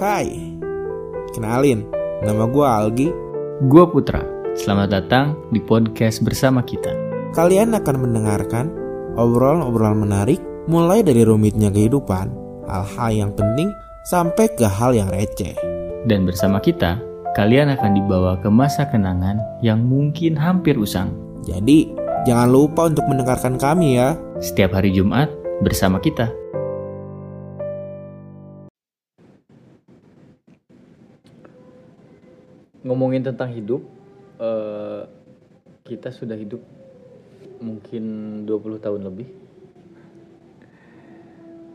Hai, kenalin, nama gue Algi. Gua Putra. Selamat datang di podcast bersama kita. Kalian akan mendengarkan obrolan-obrolan menarik mulai dari rumitnya kehidupan, hal-hal yang penting, sampai ke hal yang receh. Dan bersama kita, kalian akan dibawa ke masa kenangan yang mungkin hampir usang. Jadi, jangan lupa untuk mendengarkan kami ya. Setiap hari Jumat bersama kita. Ngomongin tentang hidup, eh, kita sudah hidup mungkin 20 tahun lebih.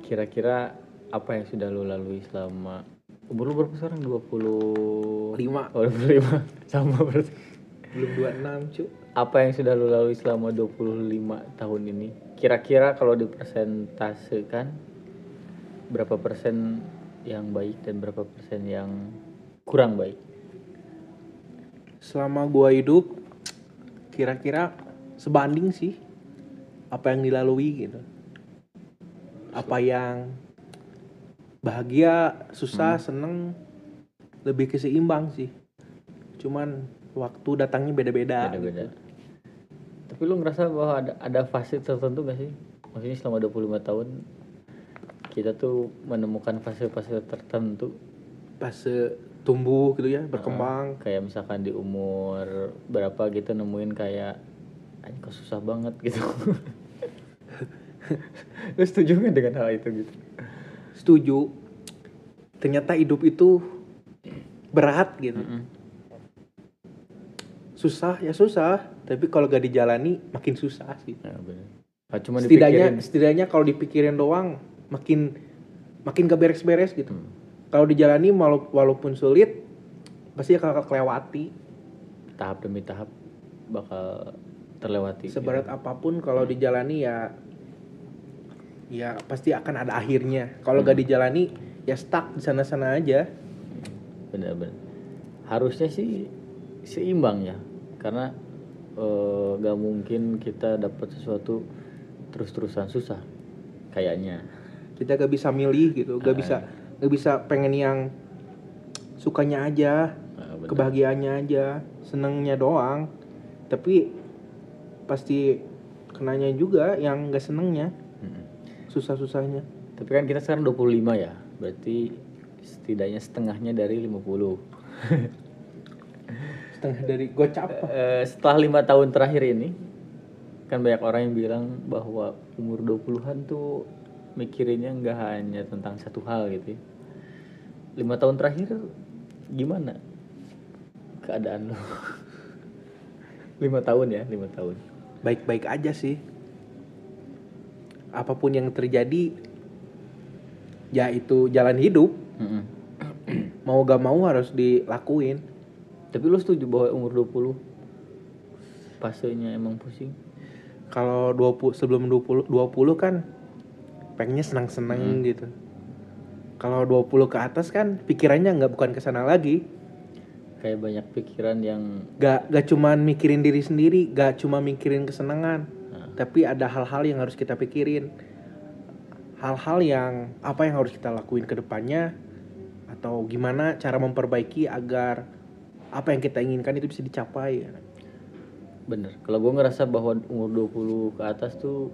Kira-kira apa yang sudah lo lalui selama umur lu berapa sekarang? 20 Lima. Oh, 25. Sama berarti. Belum 26 cu. Apa yang sudah lo lalui selama 25 tahun ini? Kira-kira kalau dipresentasekan berapa persen yang baik dan berapa persen yang kurang baik? Selama gua hidup kira-kira sebanding sih apa yang dilalui gitu. Apa yang bahagia susah seneng lebih keseimbang sih. Cuman waktu datangnya beda-beda. Beda-beda. Tapi lu ngerasa bahwa ada ada fase tertentu gak sih? Maksudnya selama 25 tahun kita tuh menemukan fase-fase tertentu. Fase tumbuh gitu ya berkembang kayak misalkan di umur berapa gitu nemuin kayak anjing kok susah banget gitu. lu setuju gak dengan hal itu gitu? setuju ternyata hidup itu berat gitu susah ya susah tapi kalau gak dijalani makin susah sih Nah, bener. Ah, cuma setidaknya dipikirin. setidaknya kalau dipikirin doang makin makin gak beres-beres gitu Hmm. Kalau dijalani walau- walaupun sulit pasti akan kelewati. Tahap demi tahap bakal terlewati. seberat apa pun kalau dijalani ya ya pasti akan ada akhirnya. Kalau Hmm. gak dijalani ya stuck di sana-sana aja. Bener-bener harusnya sih seimbang ya karena eh, gak mungkin kita dapat sesuatu terus-terusan susah kayaknya. Kita gak bisa milih gitu gak Ah. bisa gak bisa pengen yang sukanya aja Nah, bener. kebahagiaannya aja senengnya doang. Tapi pasti kenanya juga yang gak senengnya. Susah-susahnya. Tapi kan kita sekarang 25 ya berarti setidaknya setengahnya dari 50 setengah dari gocap. Eh, setelah lima tahun terakhir ini kan banyak orang yang bilang bahwa umur 20-an tuh mikirinnya nggak hanya tentang satu hal gitu ya. lima tahun terakhir gimana keadaan lo lima tahun ya lima tahun. Baik-baik aja sih. Apa pun yang terjadi ya itu jalan hidup. Mm-mm. mau gak mau harus dilakuin. Tapi lo setuju bahwa umur 20 fasenya emang pusing? Kalau 20 sebelum 20 20 kan pengennya senang-senang gitu. Kalau 20 ke atas kan pikirannya nggak bukan ke sana lagi. Kayak banyak pikiran yang gak gak cuman mikirin diri sendiri gak cuma mikirin kesenangan Nah. tapi ada hal-hal yang harus kita pikirin. Hal-hal yang apa yang harus kita lakuin ke depannya atau gimana cara memperbaiki agar apa yang kita inginkan itu bisa dicapai. Bener. Kalau gue ngerasa bahwa umur 20 ke atas tuh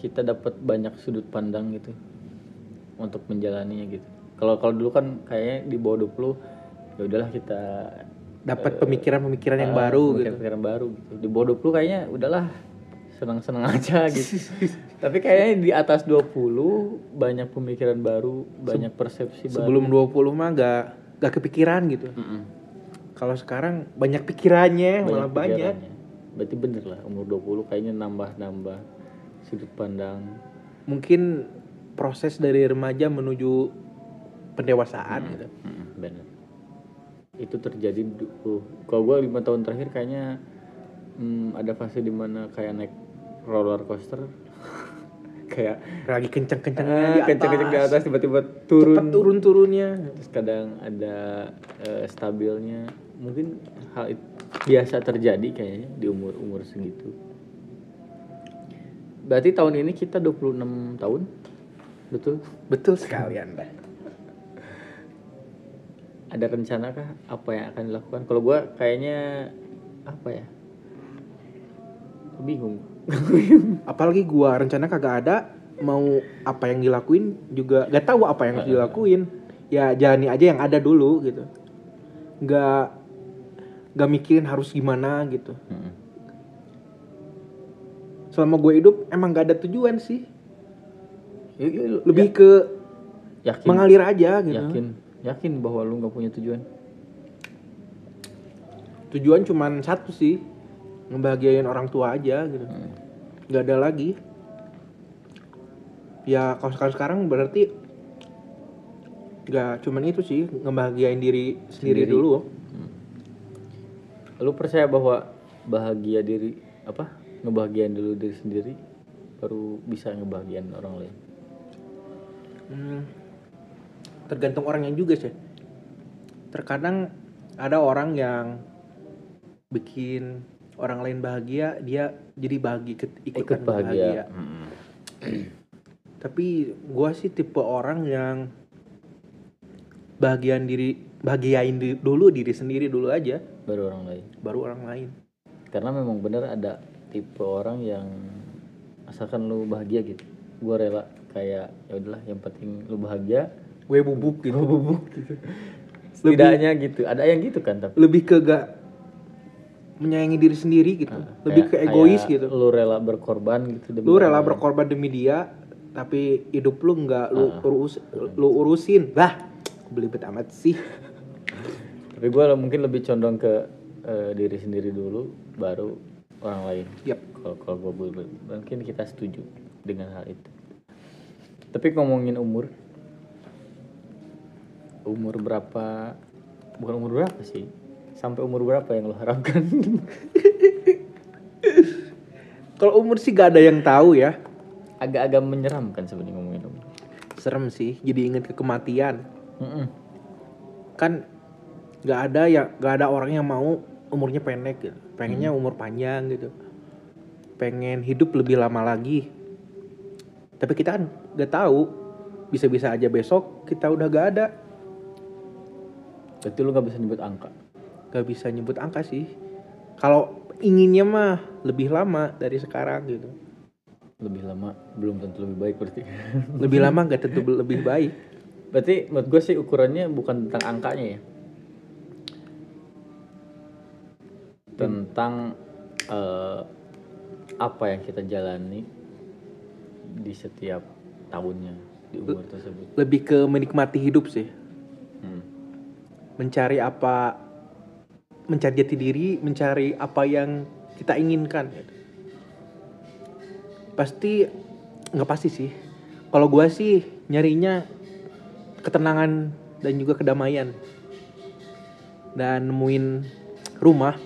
kita dapat banyak sudut pandang gitu untuk menjalaninya gitu. Kalau kalau dulu kan kayaknya di bawah 20 ya udahlah kita dapat pemikiran-pemikiran yang ah, baru gitu pemikiran-pemikiran baru gitu. Di bawah 20 kayaknya udahlah senang-senang aja gitu. Tapi kayaknya di atas 20 banyak pemikiran baru, banyak persepsi baru. sebelum 20 mah gak gak kepikiran gitu Mm-mm. kalau sekarang banyak pikirannya malah banyak pikirannya. Berarti bener lah umur 20 kayaknya nambah-nambah sudut pandang. Mungkin proses dari remaja menuju pendewasaan gitu. Mm, bener. Itu terjadi du- kalau gue lima tahun terakhir kayaknya hmm, ada fase di mana kayak naik roller coaster. Kayak lagi kenceng-kencengnya ah, di atas, kenceng-kenceng di atas. tiba-tiba turun. Cepet turun-turunnya. Terus kadang ada eh, stabilnya. Mungkin hal itu biasa terjadi kayaknya di umur umur segitu berarti tahun ini kita 26 tahun? Betul? Betul sekali anda. Ada rencana kah apa yang akan dilakukan? Kalau gue kayaknya apa ya? Bingung. Apalagi gua rencana kagak ada mau apa yang dilakuin juga gak tahu apa yang harus dilakuin. Ya jalani aja yang ada dulu gitu. Nggak nggak mikirin harus gimana gitu. Mm-mm. Selama gue hidup emang gak ada tujuan sih. Yuk, lu- lebih ke ya- yakin. mengalir aja gitu. Yakin. Yakin bahwa lu nggak punya tujuan. Tujuan cuman satu sih ngebahagiain orang tua aja gitu. Hmm. nggak ada lagi. Ya kalau sekarang sekarang berarti nggak cuman itu sih ngebahagiain diri sendiri, Sendiri. dulu. Lu percaya bahwa bahagia diri apa ngebahagiain dulu diri sendiri baru bisa ngebahagiain orang lain. Hmm, tergantung orangnya juga sih. Terkadang ada orang yang bikin orang lain bahagia dia jadi bahagia ikut bahagia, bahagia. Mm-mm. tapi gua sih tipe orang yang bahagian diri bahagiain di- dulu diri sendiri dulu aja. Baru orang lain. Baru orang lain. Karena memang bener ada tipe orang yang asalkan lu bahagia gitu. Gua rela kayak ya udahlah yang penting lu bahagia. Gue bubuk gitu. Bubuk. Gitu setidaknya gitu. Ada yang gitu kan tapi lebih ke gak menyayangi diri sendiri gitu. Lebih ke egois kayak gitu. lu rela berkorban gitu demi lu rela berkorban demi dia tapi hidup lu nggak lu urus lu urusin. Lah belibet amat sih. Tapi gua mungkin lebih condong ke eh, diri sendiri dulu baru orang lain. Yap kalau kalau gue mungkin kita setuju dengan hal itu. Tapi ngomongin umur umur berapa bukan umur berapa sih sampai umur berapa yang lo harapkan? Kalau umur sih gak ada yang tahu ya. Agak-agak menyeramkan sebenarnya ngomongin umur. Serem sih jadi inget ke kematian. Mm-mm. kan nggak ada ya nggak ada orang yang mau umurnya pendek gitu. Pengennya umur panjang gitu. Pengen hidup lebih lama lagi. Tapi kita kan nggak tahu. Bisa-bisa aja besok kita udah gak ada. Berarti lu nggak bisa nyebut angka? Nggak bisa nyebut angka sih. Kalau inginnya mah lebih lama dari sekarang gitu. Lebih lama? Belum tentu lebih baik berarti. Lebih lama nggak tentu lebih baik. Berarti menurut gue sih ukurannya bukan tentang angkanya ya tentang eh, apa yang kita jalani di setiap tahunnya di umur tersebut. lebih ke menikmati hidup sih. Hmm. mencari apa mencari jati diri mencari apa yang kita inginkan. Pasti nggak pasti sih. Kalau gua sih nyarinya ketenangan dan juga kedamaian. Dan nemuin rumah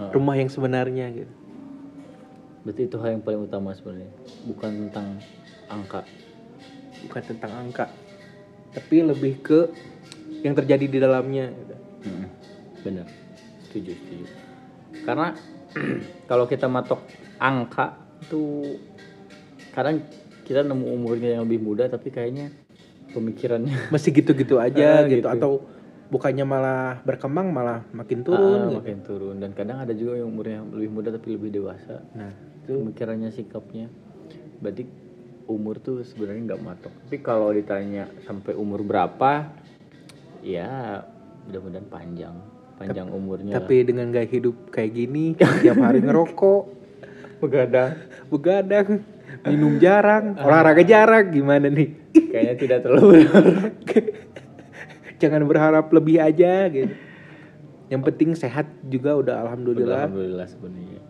Ah. rumah yang sebenarnya gitu berarti itu hal yang paling utama sebenarnya bukan tentang angka bukan tentang angka tapi lebih ke yang terjadi di dalamnya gitu. Mm-mm. bener setuju setuju karena kalau kita matok angka itu kadang kita nemu umurnya yang lebih muda tapi kayaknya pemikirannya masih gitu-gitu aja Ah, gitu. gitu. atau bukannya malah berkembang malah makin turun Ah, gitu. makin turun. Dan kadang ada juga yang umurnya lebih muda tapi lebih dewasa. Nah itu. Pemikirannya sikapnya. Berarti umur tuh sebenarnya nggak matok. Tapi kalau ditanya sampai umur berapa ya mudah-mudahan panjang. Panjang umurnya tapi dengan gaya hidup kayak gini tiap hari ngerokok. Begadang. Begadang minum jarang olahraga jarang gimana nih? Kayaknya tidak terlalu. Jangan berharap lebih aja gitu. Yang penting sehat juga udah Udah, alhamdulillah. alhamdulillah sebenarnya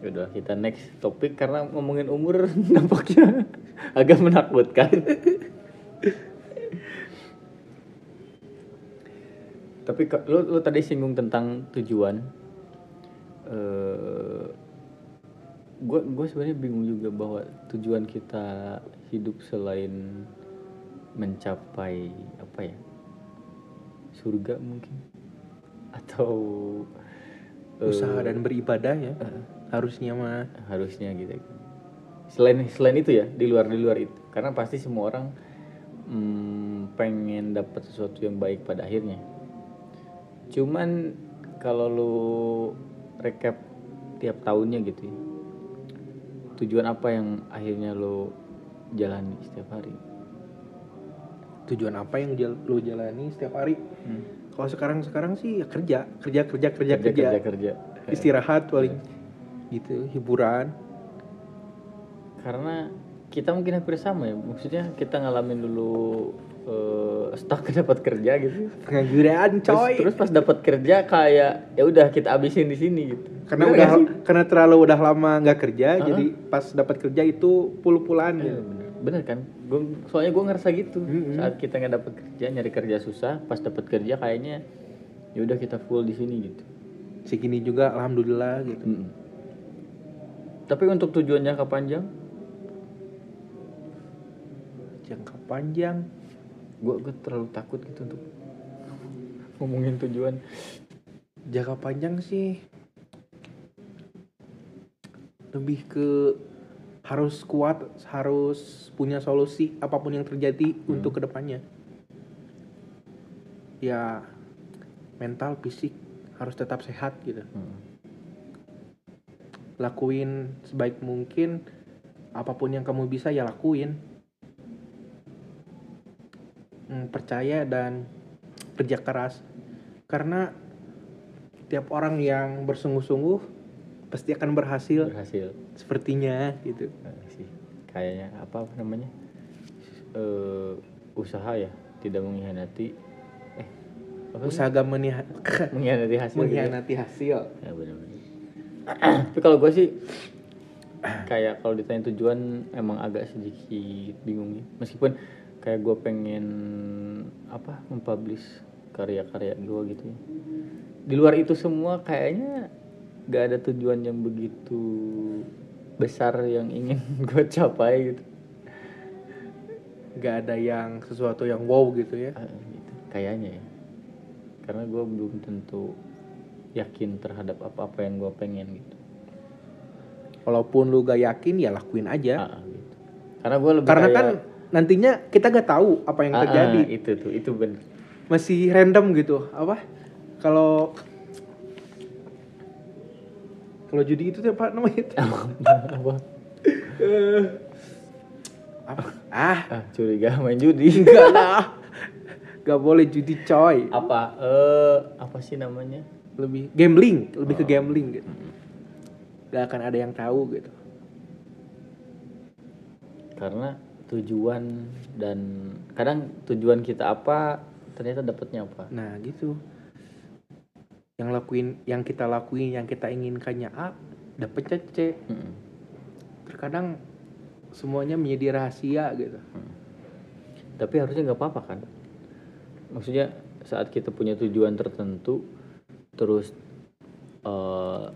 udah kita next topik karena ngomongin umur nampaknya agak menakutkan. Tapi lu lu tadi singgung tentang tujuan. Eh gue gue sebenarnya bingung juga bahwa tujuan kita hidup selain mencapai apa ya surga mungkin. Atau eh, usaha dan beribadah ya. Harusnya mah. Harusnya gitu. Selain selain itu ya di luar di luar itu. Karena pasti semua orang mm, pengen dapat sesuatu yang baik pada akhirnya. Cuman kalau lu recap tiap tahunnya gitu ya, tujuan apa yang akhirnya lu jalani setiap hari tujuan apa yang jal- lu jalani setiap hari. Hmm. kalau sekarang sekarang sih ya kerja kerja kerja kerja kerja, kerja. kerja istirahat paling gitu hiburan. Karena kita mungkin hampir sama ya maksudnya kita ngalamin dulu eh, stuck dapat kerja gitu. Pengangguran terus, coy. terus pas dapat kerja kayak ya udah kita abisin di sini gitu. Karena Bener udah karena terlalu udah lama nggak kerja Uh-uh. jadi pas dapat kerja itu pul-pulan Iya, gitu bener. kan gua, soalnya gue ngerasa gitu Mm-mm. saat kita nggak dapat kerja nyari kerja susah pas dapat kerja kayaknya ya udah kita full di sini gitu segini juga alhamdulillah gitu Mm-mm. tapi untuk tujuan jangka panjang jangka panjang gue gue terlalu takut gitu untuk ngomongin tujuan jangka panjang sih lebih ke harus kuat harus punya solusi apa pun yang terjadi untuk ke depannya. Ya mental fisik harus tetap sehat gitu. Hmm. lakuin sebaik mungkin apa pun yang kamu bisa ya lakuin. Hmm, percaya dan kerja keras. Karena tiap orang yang bersungguh-sungguh pasti akan berhasil. Berhasil sepertinya gitu. Nah, sih. Kayaknya apa namanya eh usaha ya tidak mengkhianati eh usaha gak meniha- mengkhianati hasil gitu ya? mengkhianati hasil. Ya benar-benar. Tapi kalau gue sih kayak kalau ditanya tujuan emang agak sedikit bingung ya. Meskipun kayak gue pengen apa mempublish karya-karya gue gitu ya. Di luar itu semua kayaknya gak ada tujuan yang begitu besar yang ingin gue capai gitu. Gak ada yang sesuatu yang wow gitu ya? Ah, gitu. kayaknya ya. Karena gue belum tentu yakin terhadap apa-apa yang gue pengen gitu. Walaupun lu gak yakin ya lakuin aja. Ah, gitu. karena gue lebih karena kayak- kan nantinya kita gak tahu apa yang ah, terjadi. itu tuh itu bener. Masih random gitu. Apa? Kalau kalau judi itu apa namanya apa? Eh, apa? Ah ah curiga main judi. enggak lah. Gak boleh judi coy. Apa? Eh apa sih namanya? Lebih gambling lebih ke gambling gitu. Gak akan ada yang tahu gitu. Karena tujuan dan kadang tujuan kita apa ternyata dapatnya apa. Nah gitu yang lakuin yang kita lakuin yang kita inginkannya A dapetnya C Mm-mm. terkadang semuanya menjadi rahasia gitu. Tapi harusnya nggak apa-apa kan? Maksudnya saat kita punya tujuan tertentu terus eh,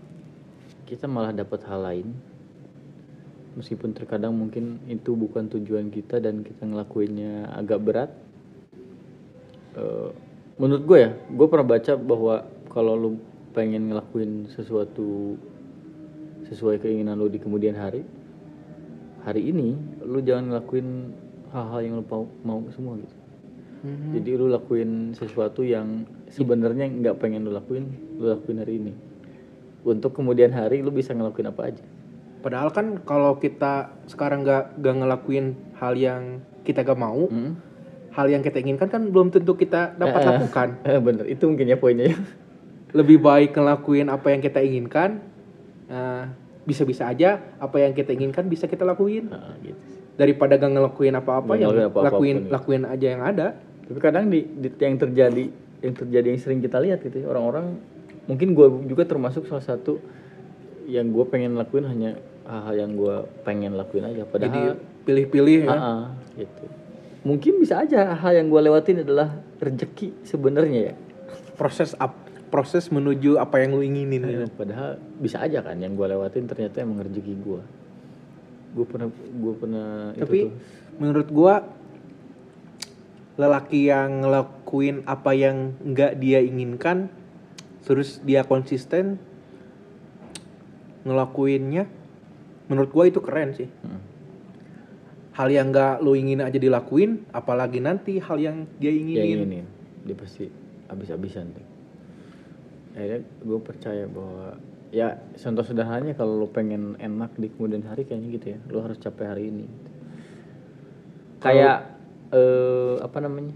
kita malah dapat hal lain meskipun terkadang mungkin itu bukan tujuan kita dan kita ngelakuinnya agak berat Eh, menurut gue ya gue pernah baca bahwa kalau lu pengen ngelakuin sesuatu sesuai keinginan lu di kemudian hari hari ini lu jangan ngelakuin hal-hal yang lu mau, mau semua gitu Mhm. jadi lu lakuin sesuatu yang sebenarnya nggak pengen lu lakuin lu lakuin hari ini untuk kemudian hari lu bisa ngelakuin apa aja padahal kan kalau kita sekarang gak, gak ngelakuin hal yang kita gak mau Hmm? hal yang kita inginkan kan belum tentu kita dapat Eh, eh. lakukan Eh, bener itu mungkin ya poinnya ya lebih baik ngelakuin apa yang kita inginkan Nah, bisa-bisa aja apa yang kita inginkan bisa kita lakuin. Ah, gitu daripada gak ngelakuin apa-apa yang ngelakuin apa-apa lakuin pun, gitu. lakuin aja yang ada. Tapi kadang di, di yang terjadi yang terjadi yang sering kita lihat gitu ya, orang-orang mungkin gue juga termasuk salah satu yang gue pengen lakuin hanya hal-hal yang gue pengen lakuin aja jadi padahal pilih-pilih ya. Ah, ah, gitu. Mungkin bisa aja hal yang gue lewatin adalah rezeki sebenarnya ya. Proses up proses menuju apa yang lu inginin gitu. Eh, padahal bisa aja kan yang gue lewatin ternyata emang rezeki gue gue pernah gue pernah tapi itu tuh. menurut gua lelaki yang ngelakuin apa yang nggak dia inginkan terus dia konsisten ngelakuinnya menurut gua itu keren sih. Hmm. hal yang nggak lu ingin aja dilakuin apalagi nanti hal yang dia inginin. yang ini dia pasti habis-habisan tuh akhirnya gue percaya bahwa ya contoh sederhananya kalau lo pengen enak di kemudian hari kayaknya gitu ya lo harus capek hari ini kayak eh, apa namanya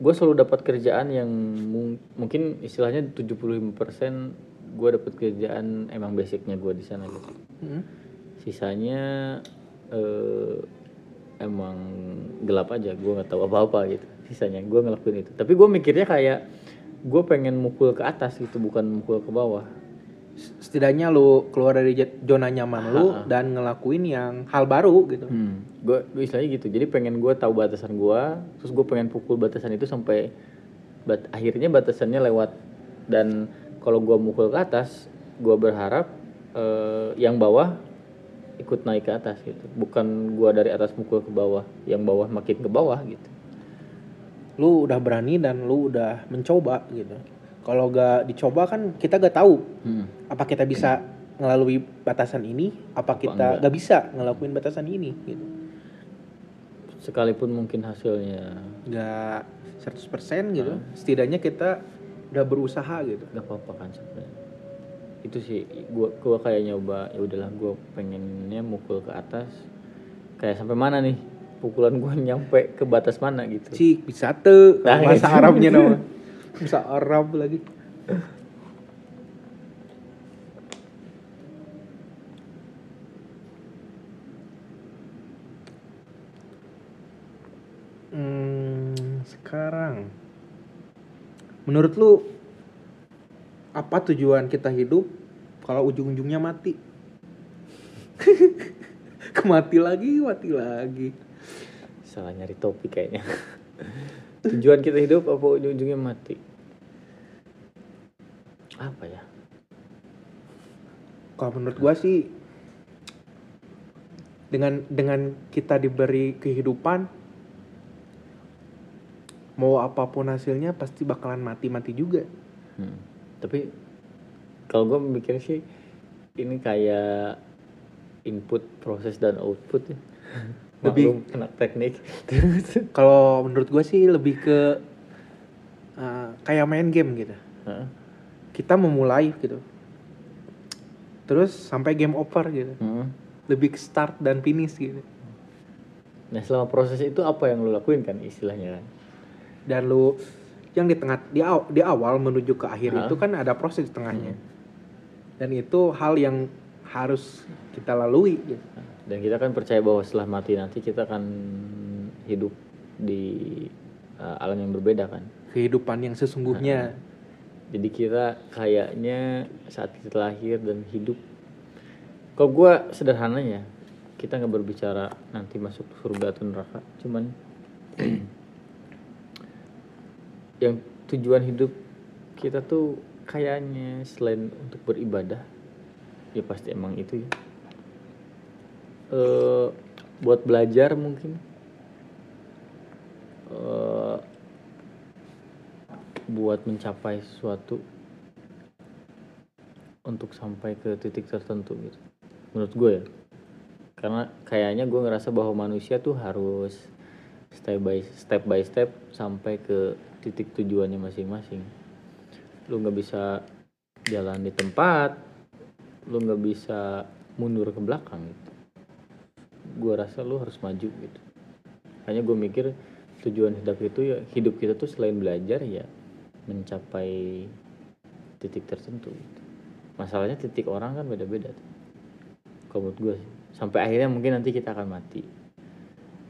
gue selalu dapat kerjaan yang mung- mungkin istilahnya 75% gue dapat kerjaan emang basicnya gue di sana gitu. Hmm. sisanya eh, emang gelap aja gue nggak tahu apa-apa gitu sisanya gue ngelakuin itu. Tapi gue mikirnya kayak gue pengen mukul ke atas gitu bukan mukul ke bawah. Setidaknya lu keluar dari zona nyaman lu dan ngelakuin yang hal baru gitu. Hmm. gue gue istilahnya gitu. Jadi pengen gue tahu batasan gue terus gue pengen pukul batasan itu sampai bat akhirnya batasannya lewat. Dan kalau gue mukul ke atas gue berharap eh, yang bawah ikut naik ke atas gitu. Bukan gue dari atas mukul ke bawah yang bawah makin ke bawah gitu lu udah berani dan lu udah mencoba gitu. Kalau gak dicoba kan kita gak tahu hmm. apa kita bisa melalui batasan ini apa kita enggak. gak bisa ngelakuin batasan ini gitu. Sekalipun mungkin hasilnya nggak 100% gitu. Setidaknya kita udah berusaha gitu. Nggak apa-apa kan sebenarnya itu sih gua gua kayak nyoba ya udahlah gua pengennya mukul ke atas. Kayak sampai mana nih pukulan gua nyampe ke batas mana gitu cik bisa te Nah, bahasa itu. Arabnya nama bisa Arab lagi Hmm, sekarang menurut lu apa tujuan kita hidup kalau ujung-ujungnya mati? Kemati lagi, mati lagi. Salah nyari topik kayaknya tujuan kita hidup apa ujung-ujungnya mati apa ya Kalau menurut gua sih dengan dengan kita diberi kehidupan mau apa pun hasilnya pasti bakalan mati-mati juga. Hmm. Tapi kalau gue mikir sih ini kayak input, proses dan output ya. Lebih- Maklum anak teknik. Kalau menurut gua sih lebih ke uh, kayak main game gitu. Heeh. Kita memulai gitu. Terus sampai game over gitu. Heeh. Lebih ke start dan finish gitu. Nah selama proses itu apa yang lo lakuin kan istilahnya kan? Dan lu yang di tengah di, aw- di awal menuju ke akhir Hah? itu kan ada proses di tengahnya. Dan itu hal yang harus kita lalui gitu. Dan kita kan percaya bahwa setelah mati nanti kita akan hidup di uh, alam yang berbeda kan. kehidupan yang sesungguhnya. Jadi kita kayaknya saat kita lahir dan hidup. Kalau gue sederhananya, kita nggak berbicara nanti masuk surga atau neraka, cuman yang tujuan hidup kita tuh kayaknya selain untuk beribadah, ya pasti emang itu ya. Eh, buat belajar mungkin. Eh, buat mencapai sesuatu. Untuk sampai ke titik tertentu gitu. Menurut gue ya. Karena kayaknya gue ngerasa bahwa manusia tuh harus step by step by step sampai ke titik tujuannya masing-masing. Lu nggak bisa jalan di tempat lu nggak bisa mundur ke belakang gitu gue rasa lu harus maju gitu hanya gue mikir tujuan hidup itu ya hidup kita tuh selain belajar ya mencapai titik tertentu gitu. masalahnya titik orang kan beda-beda tuh. kalau menurut gue sih sampai akhirnya mungkin nanti kita akan mati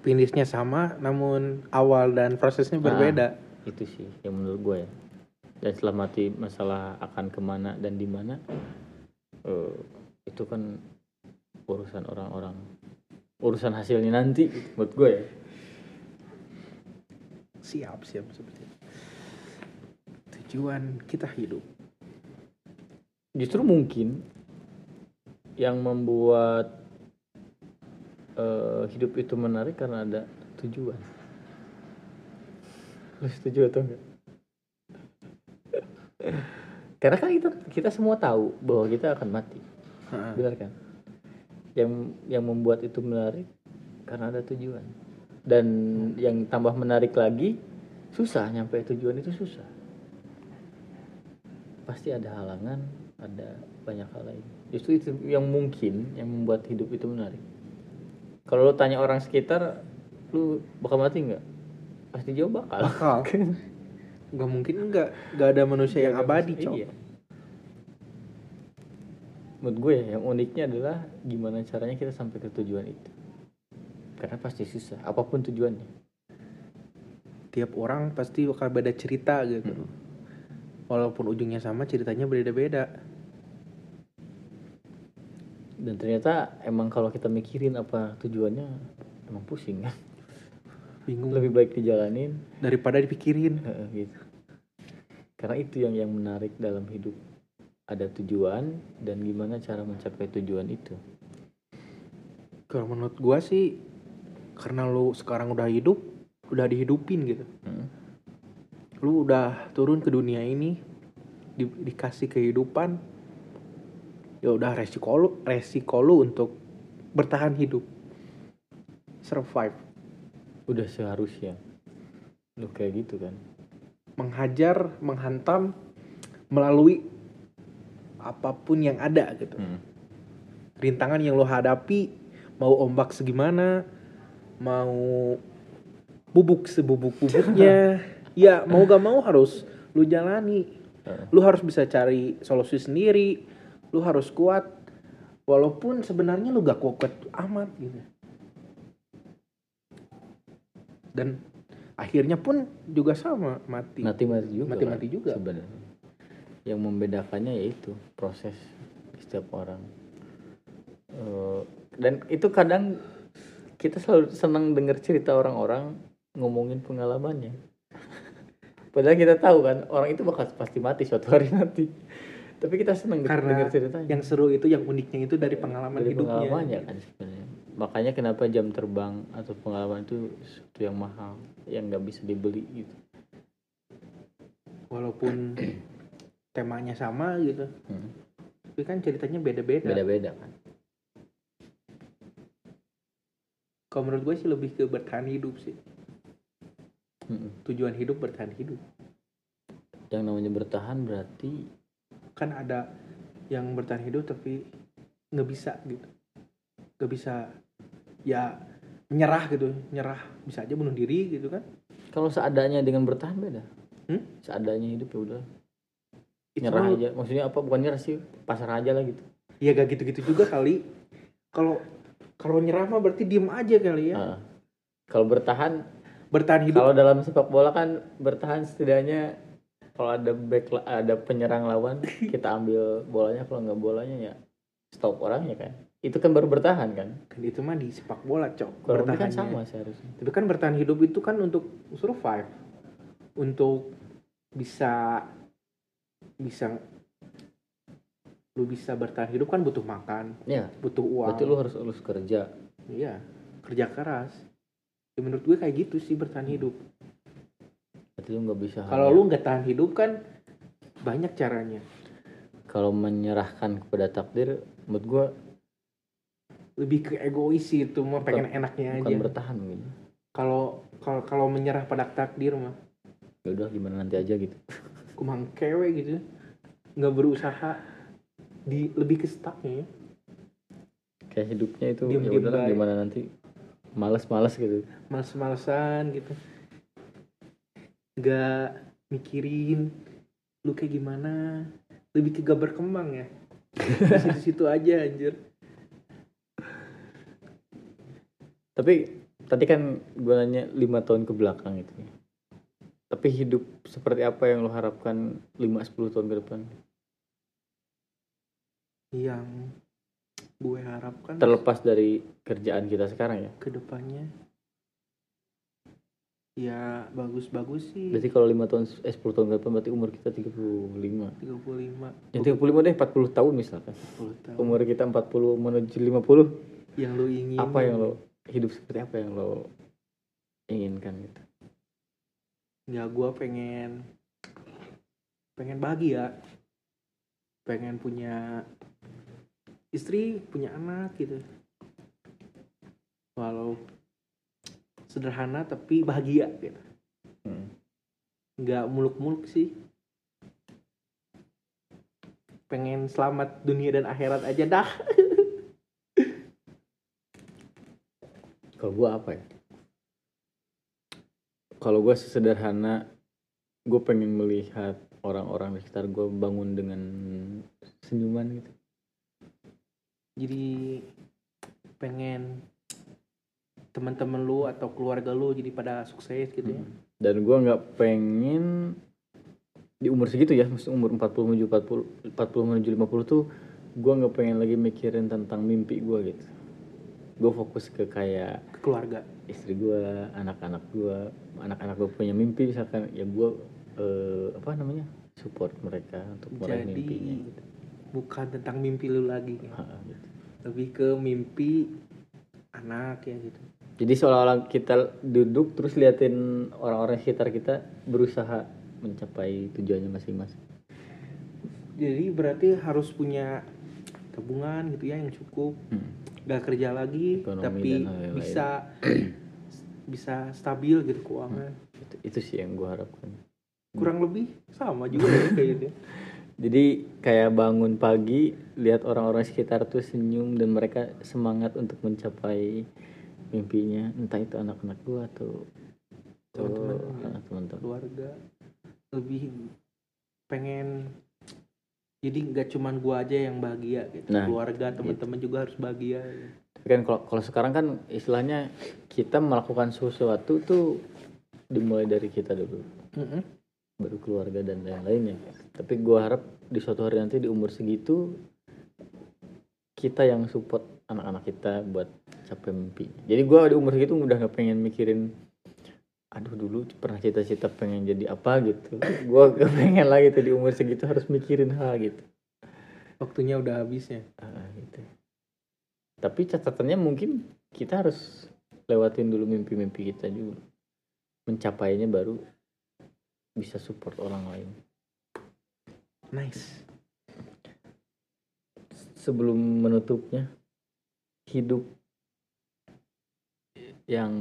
Finishnya sama, namun awal dan prosesnya berbeda. itu sih yang menurut gue ya dan setelah mati masalah akan ke mana dan di mana eh, itu kan urusan orang-orang urusan hasilnya nanti menurut gue ya. Siap, siap, siap. Tujuan kita hidup. justru mungkin yang membuat eh, hidup itu menarik karena ada tujuan. Lu setuju atau enggak? Karena kan kita kita semua tahu bahwa kita akan mati. Benar kan yang yang membuat itu menarik karena ada tujuan. Dan yang tambah menarik lagi susah nyampe tujuan itu susah. Pasti ada halangan ada banyak hal lain. Justru itu yang mungkin yang membuat hidup itu menarik. Kalau lo tanya orang sekitar lu bakal mati nggak? Pasti jawab bakal. Bakal. nggak mungkin enggak nggak ada manusia yang abadi cok Iya. Menurut gue yang uniknya adalah gimana caranya kita sampai ke tujuan itu. Karena pasti susah, apa pun tujuannya. tiap orang pasti bakal beda cerita gitu walaupun ujungnya sama ceritanya beda-beda Dan ternyata emang kalau kita mikirin apa tujuannya, emang pusing kan. bingung Lebih baik dijalanin, daripada dipikirin gitu. Karena itu yang yang menarik dalam hidup. Ada tujuan dan gimana cara mencapai tujuan itu. kalau menurut gua sih karena lu sekarang udah hidup udah dihidupin gitu Hmm. lu udah turun ke dunia ini di- dikasih kehidupan ya udah resiko lu resiko lu untuk bertahan hidup survive Udah seharusnya. Lu kayak gitu kan. menghajar menghantam melalui apa pun yang ada gitu Hmm. rintangan yang lo hadapi mau ombak segimana mau bubuk sebubuk bubuknya ya mau gak mau harus lu jalani Heeh. lu harus bisa cari solusi sendiri lu harus kuat walaupun sebenarnya lu gak kuat amat gitu dan akhirnya pun juga sama mati mati-mati juga Mati-mati kan, juga. sebenarnya yang membedakannya yaitu proses setiap orang. Eh, dan itu kadang kita selalu senang dengar cerita orang-orang ngomongin pengalamannya. Padahal kita tahu kan orang itu bakal pasti mati suatu hari nanti. Tapi kita senang karena dengar ceritanya. yang seru itu yang uniknya itu dari pengalaman dari hidupnya. pengalamannya kan sebenarnya. Makanya kenapa jam terbang atau pengalaman itu sesuatu yang mahal yang nggak bisa dibeli gitu. Walaupun temanya sama gitu. Hmm. tapi kan ceritanya beda-beda. Beda-beda kan. Kalau menurut gue sih lebih ke bertahan hidup sih. Mm-mm. tujuan hidup bertahan hidup. Yang namanya bertahan berarti kan ada yang bertahan hidup tapi nggak bisa gitu. Nggak bisa ya nyerah gitu. Nyerah bisa aja bunuh diri gitu kan. Kalau seadanya dengan bertahan beda? Hmm? seadanya hidup ya udah nyerah aja. Maksudnya apa? Bukan nyerah sih pasar aja lah gitu. Ya gak gitu-gitu juga kali. Kalau kalau nyerah mah berarti diem aja kali ya. Ah. kalau bertahan bertahan hidup. kalau dalam sepak bola kan bertahan setidaknya kalau ada back ada penyerang lawan kita ambil bolanya. Kalau nggak bolanya ya stop orangnya kan. Itu kan baru bertahan kan? Kan itu mah di sepak bola cok. Ini kan sama seharusnya. Tapi kan bertahan hidup itu kan untuk survive. Untuk bisa bisa lu bisa bertahan hidup kan butuh makan ya butuh uang. Berarti lu harus harus kerja. Iya kerja keras. Ya menurut gue kayak gitu sih bertahan hidup. Berarti lu nggak bisa kalau hanya- lu nggak tahan hidup kan banyak caranya. Kalau menyerahkan kepada takdir menurut gua lebih ke egois sih itu mah pengen enaknya bukan aja. bertahan mungkin. Kalau kalau kalau menyerah pada takdir mah. Ya udah gimana nanti aja gitu kumang kewe gitu nggak berusaha di lebih ke stucknya ya. Kayak hidupnya itu Diem- ya udahlah baik. gimana nanti? Males-males gitu. Males-malesan gitu. Nggak mikirin lu kayak gimana? Lebih ke gak berkembang ya. Di situ-situ aja anjir. Tapi tadi kan gua nanya lima tahun ke belakang itu ya. Tapi hidup seperti apa yang lo harapkan 5-10 tahun ke depan? Yang gue harapkan terlepas dari kerjaan kita sekarang ya? ke depannya ya bagus-bagus sih. Berarti kalau lima tahun eh 10 tahun ke depan berarti umur kita 35 35 ya 35 deh 40 tahun misalkan. 40 tahun. Umur kita 40 menuju 50 yang lu ingin apa yang lo hidup seperti apa yang lo inginkan gitu ya gue pengen pengen bahagia. Pengen punya istri punya anak gitu. Walau sederhana tapi bahagia gitu. Hmm. nggak muluk-muluk sih. Pengen selamat dunia dan akhirat aja dah. Kalau gue apa ya? Kalau gue sesederhana, gue pengen melihat orang-orang di sekitar gue bangun dengan senyuman gitu. jadi pengen teman-teman lu atau keluarga lu jadi pada sukses gitu ya Dan gue nggak pengen di umur segitu ya, maksud umur 40 menuju 40, 40 menuju 50 tuh gue nggak pengen lagi mikirin tentang mimpi gue gitu. Gue fokus ke kayak ke keluarga istri gue, anak-anak gue, anak-anak gue punya mimpi misalkan ya gue eh, apa namanya support mereka untuk meraih jadi mimpinya gitu. bukan tentang mimpi lu lagi Ha, gitu. lebih ke mimpi anak ya gitu Jadi seolah-olah kita duduk terus liatin orang-orang sekitar kita berusaha mencapai tujuannya masing-masing. jadi berarti harus punya tabungan gitu ya yang cukup Hmm. Gak kerja lagi Ekonomi tapi bisa bisa stabil gitu keuangan Itu, itu sih yang gue harapkan. kurang lebih sama juga ya kayaknya Jadi kayak bangun pagi lihat orang-orang sekitar tuh senyum dan mereka semangat untuk mencapai mimpinya, entah itu anak-anak gua atau ya. teman-teman. keluarga lebih pengen jadi nggak cuman gua aja yang bahagia gitu Nah, keluarga teman-teman juga harus bahagia gitu. Tapi kan kalau kalau sekarang kan istilahnya kita melakukan sesuatu tuh dimulai dari kita dulu. Mm-mm. baru keluarga dan lain-lainnya. Tapi gua harap di suatu hari nanti di umur segitu kita yang support anak-anak kita buat capai mimpi. Jadi gua di umur segitu udah nggak pengen mikirin aduh dulu pernah cita-cita pengen jadi apa gitu. Gua gak pengen lagi tuh di umur segitu harus mikirin hal gitu. waktunya udah habisnya Ah, gitu. Tapi catatannya mungkin kita harus lewatin dulu mimpi-mimpi kita juga. Mencapainya baru bisa support orang lain. nice sebelum menutupnya hidup yang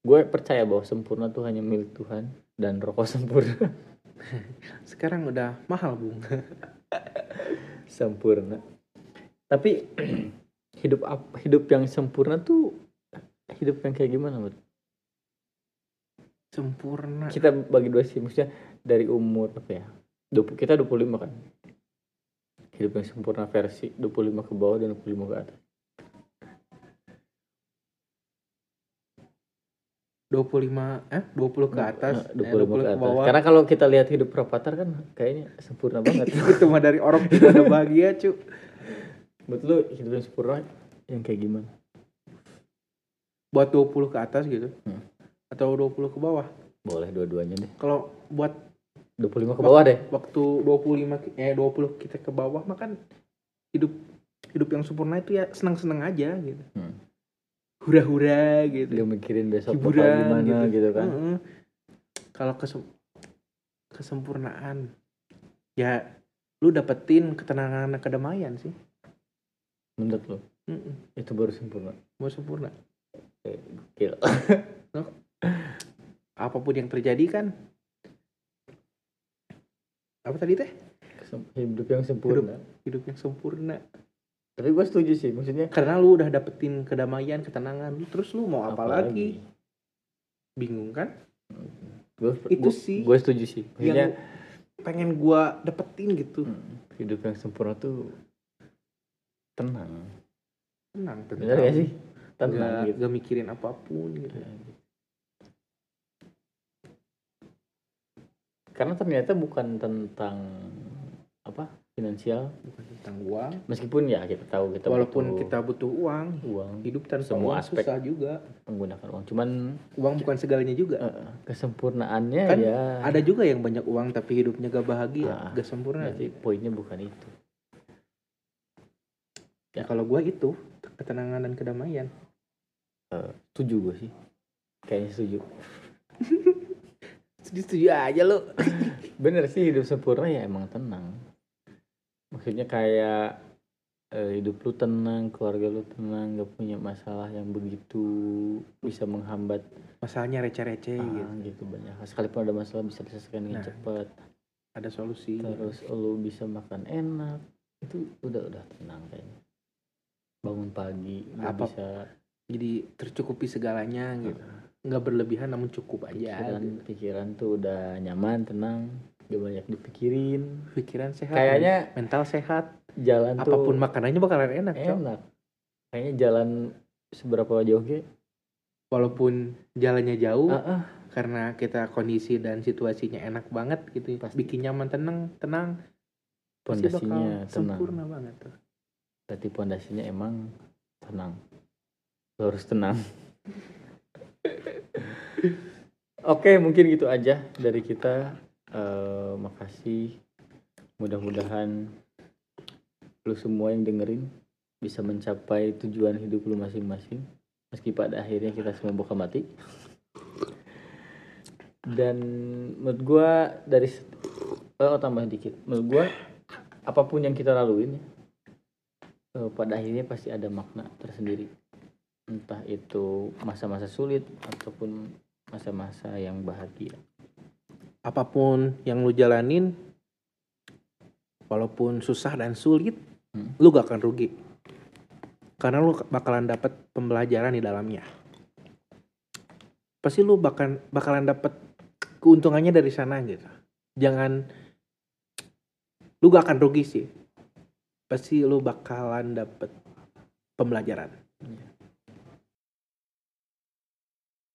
gue percaya bahwa sempurna tuh hanya milik Tuhan dan rokok sempurna. Sekarang udah mahal bung. Sempurna. Tapi hidup ap- hidup yang sempurna tuh hidup yang kayak gimana menurut sempurna. Kita bagi dua sih maksudnya dari umur apa ya 20, kita 25 kan? Hidup yang sempurna versi 25 ke bawah dan 25 ke atas 25 eh 20 ke atas Nah, eh, 25 ke atas. bawah Karena kalau kita lihat hidup Rapatar kan kayaknya sempurna banget. itu mah dari orang juga udah bahagia cu Menurut lu hidup yang sempurna yang kayak gimana? buat 20 ke atas gitu Hmm. atau 20 ke bawah Boleh dua-duanya deh. kalau buat 25 ke bawah deh. waktu 25 ki- eh 20 kita ke bawah mah kan hidup hidup yang sempurna itu ya senang-senang aja gitu Hmm. Hura-hura gitu Dia mikirin besok bakal hiburan gimana gitu, kan. Heeh. kalau kesem- kesempurnaan ya lu dapetin ketenangan dan kedamaian sih Menurut lu Mm-mm. itu baru sempurna. mau sempurna Gila. apa pun yang terjadi kan apa tadi teh Hidup yang sempurna. hidup yang sempurna Tapi gue setuju sih, maksudnya karena lu udah dapetin kedamaian ketenangan lu terus lu mau apa, lagi bingung kan Gue Itu sih Gue setuju sih. Maksudnya yang pengen gua dapetin gitu hmm, hidup yang sempurna tuh tenang. tenang Benar gak sih? Tenang Gak, gitu. gak mikirin apa pun gitu Karena ternyata bukan tentang apa finansial, bukan tentang uang. Meskipun ya kita tahu kita walaupun butuh kita butuh uang uang. hidup tanpa Semua uang aspek. susah juga. menggunakan uang, cuman uang bukan segalanya juga. Eh, kesempurnaannya Kan ya. ada juga yang banyak uang tapi hidupnya gak bahagia Ah, gak sempurna. berarti poinnya bukan itu. ya kalau gua itu ketenangan dan kedamaian. Setuju gue sih, kayaknya setuju. setuju setuju aja lo Bener sih hidup sempurna ya emang tenang. Maksudnya kayak eh, hidup lu tenang keluarga lu tenang gak punya masalah yang begitu bisa menghambat. Masalahnya receh-receh ah, gitu. gitu banyak. Sekalipun ada masalah bisa diselesaikan dengan Nah. cepat. ada solusi. Terus lu bisa makan enak. Itu udah udah tenang kayaknya. Bangun pagi Apa- bisa jadi tercukupi segalanya gitu. Nggak berlebihan namun cukup aja pikiran gitu. pikiran tuh udah nyaman tenang gak banyak dipikirin. Pikiran sehat. Kayaknya mental sehat. jalan apa pun tuh makanannya bakalan enak Cok. enak. Kayaknya jalan seberapa jauh ge? Walaupun jalannya jauh ah, ah, karena kita kondisi dan situasinya enak banget gitu Pasti. bikin nyaman tenang tenang pondasinya tenang. sempurna banget tuh. Berarti pondasinya emang tenang. Lu harus tenang. Oke mungkin gitu aja dari kita Makasih mudah-mudahan lu semua yang dengerin bisa mencapai tujuan hidup lu masing-masing meski pada akhirnya kita semua buka mati. Dan menurut gua dari oh tambah dikit. Menurut gua apa pun yang kita laluin eh, pada akhirnya pasti ada makna tersendiri. Entah itu masa-masa sulit ataupun masa-masa yang bahagia apa pun yang lu jalanin walaupun susah dan sulit Hmm. lu gak akan rugi. Karena lu bakalan dapet pembelajaran di dalamnya. Pasti lu bakal bakalan dapet keuntungannya dari sana gitu. Jangan lu gak akan rugi sih. Pasti lu bakalan dapet pembelajaran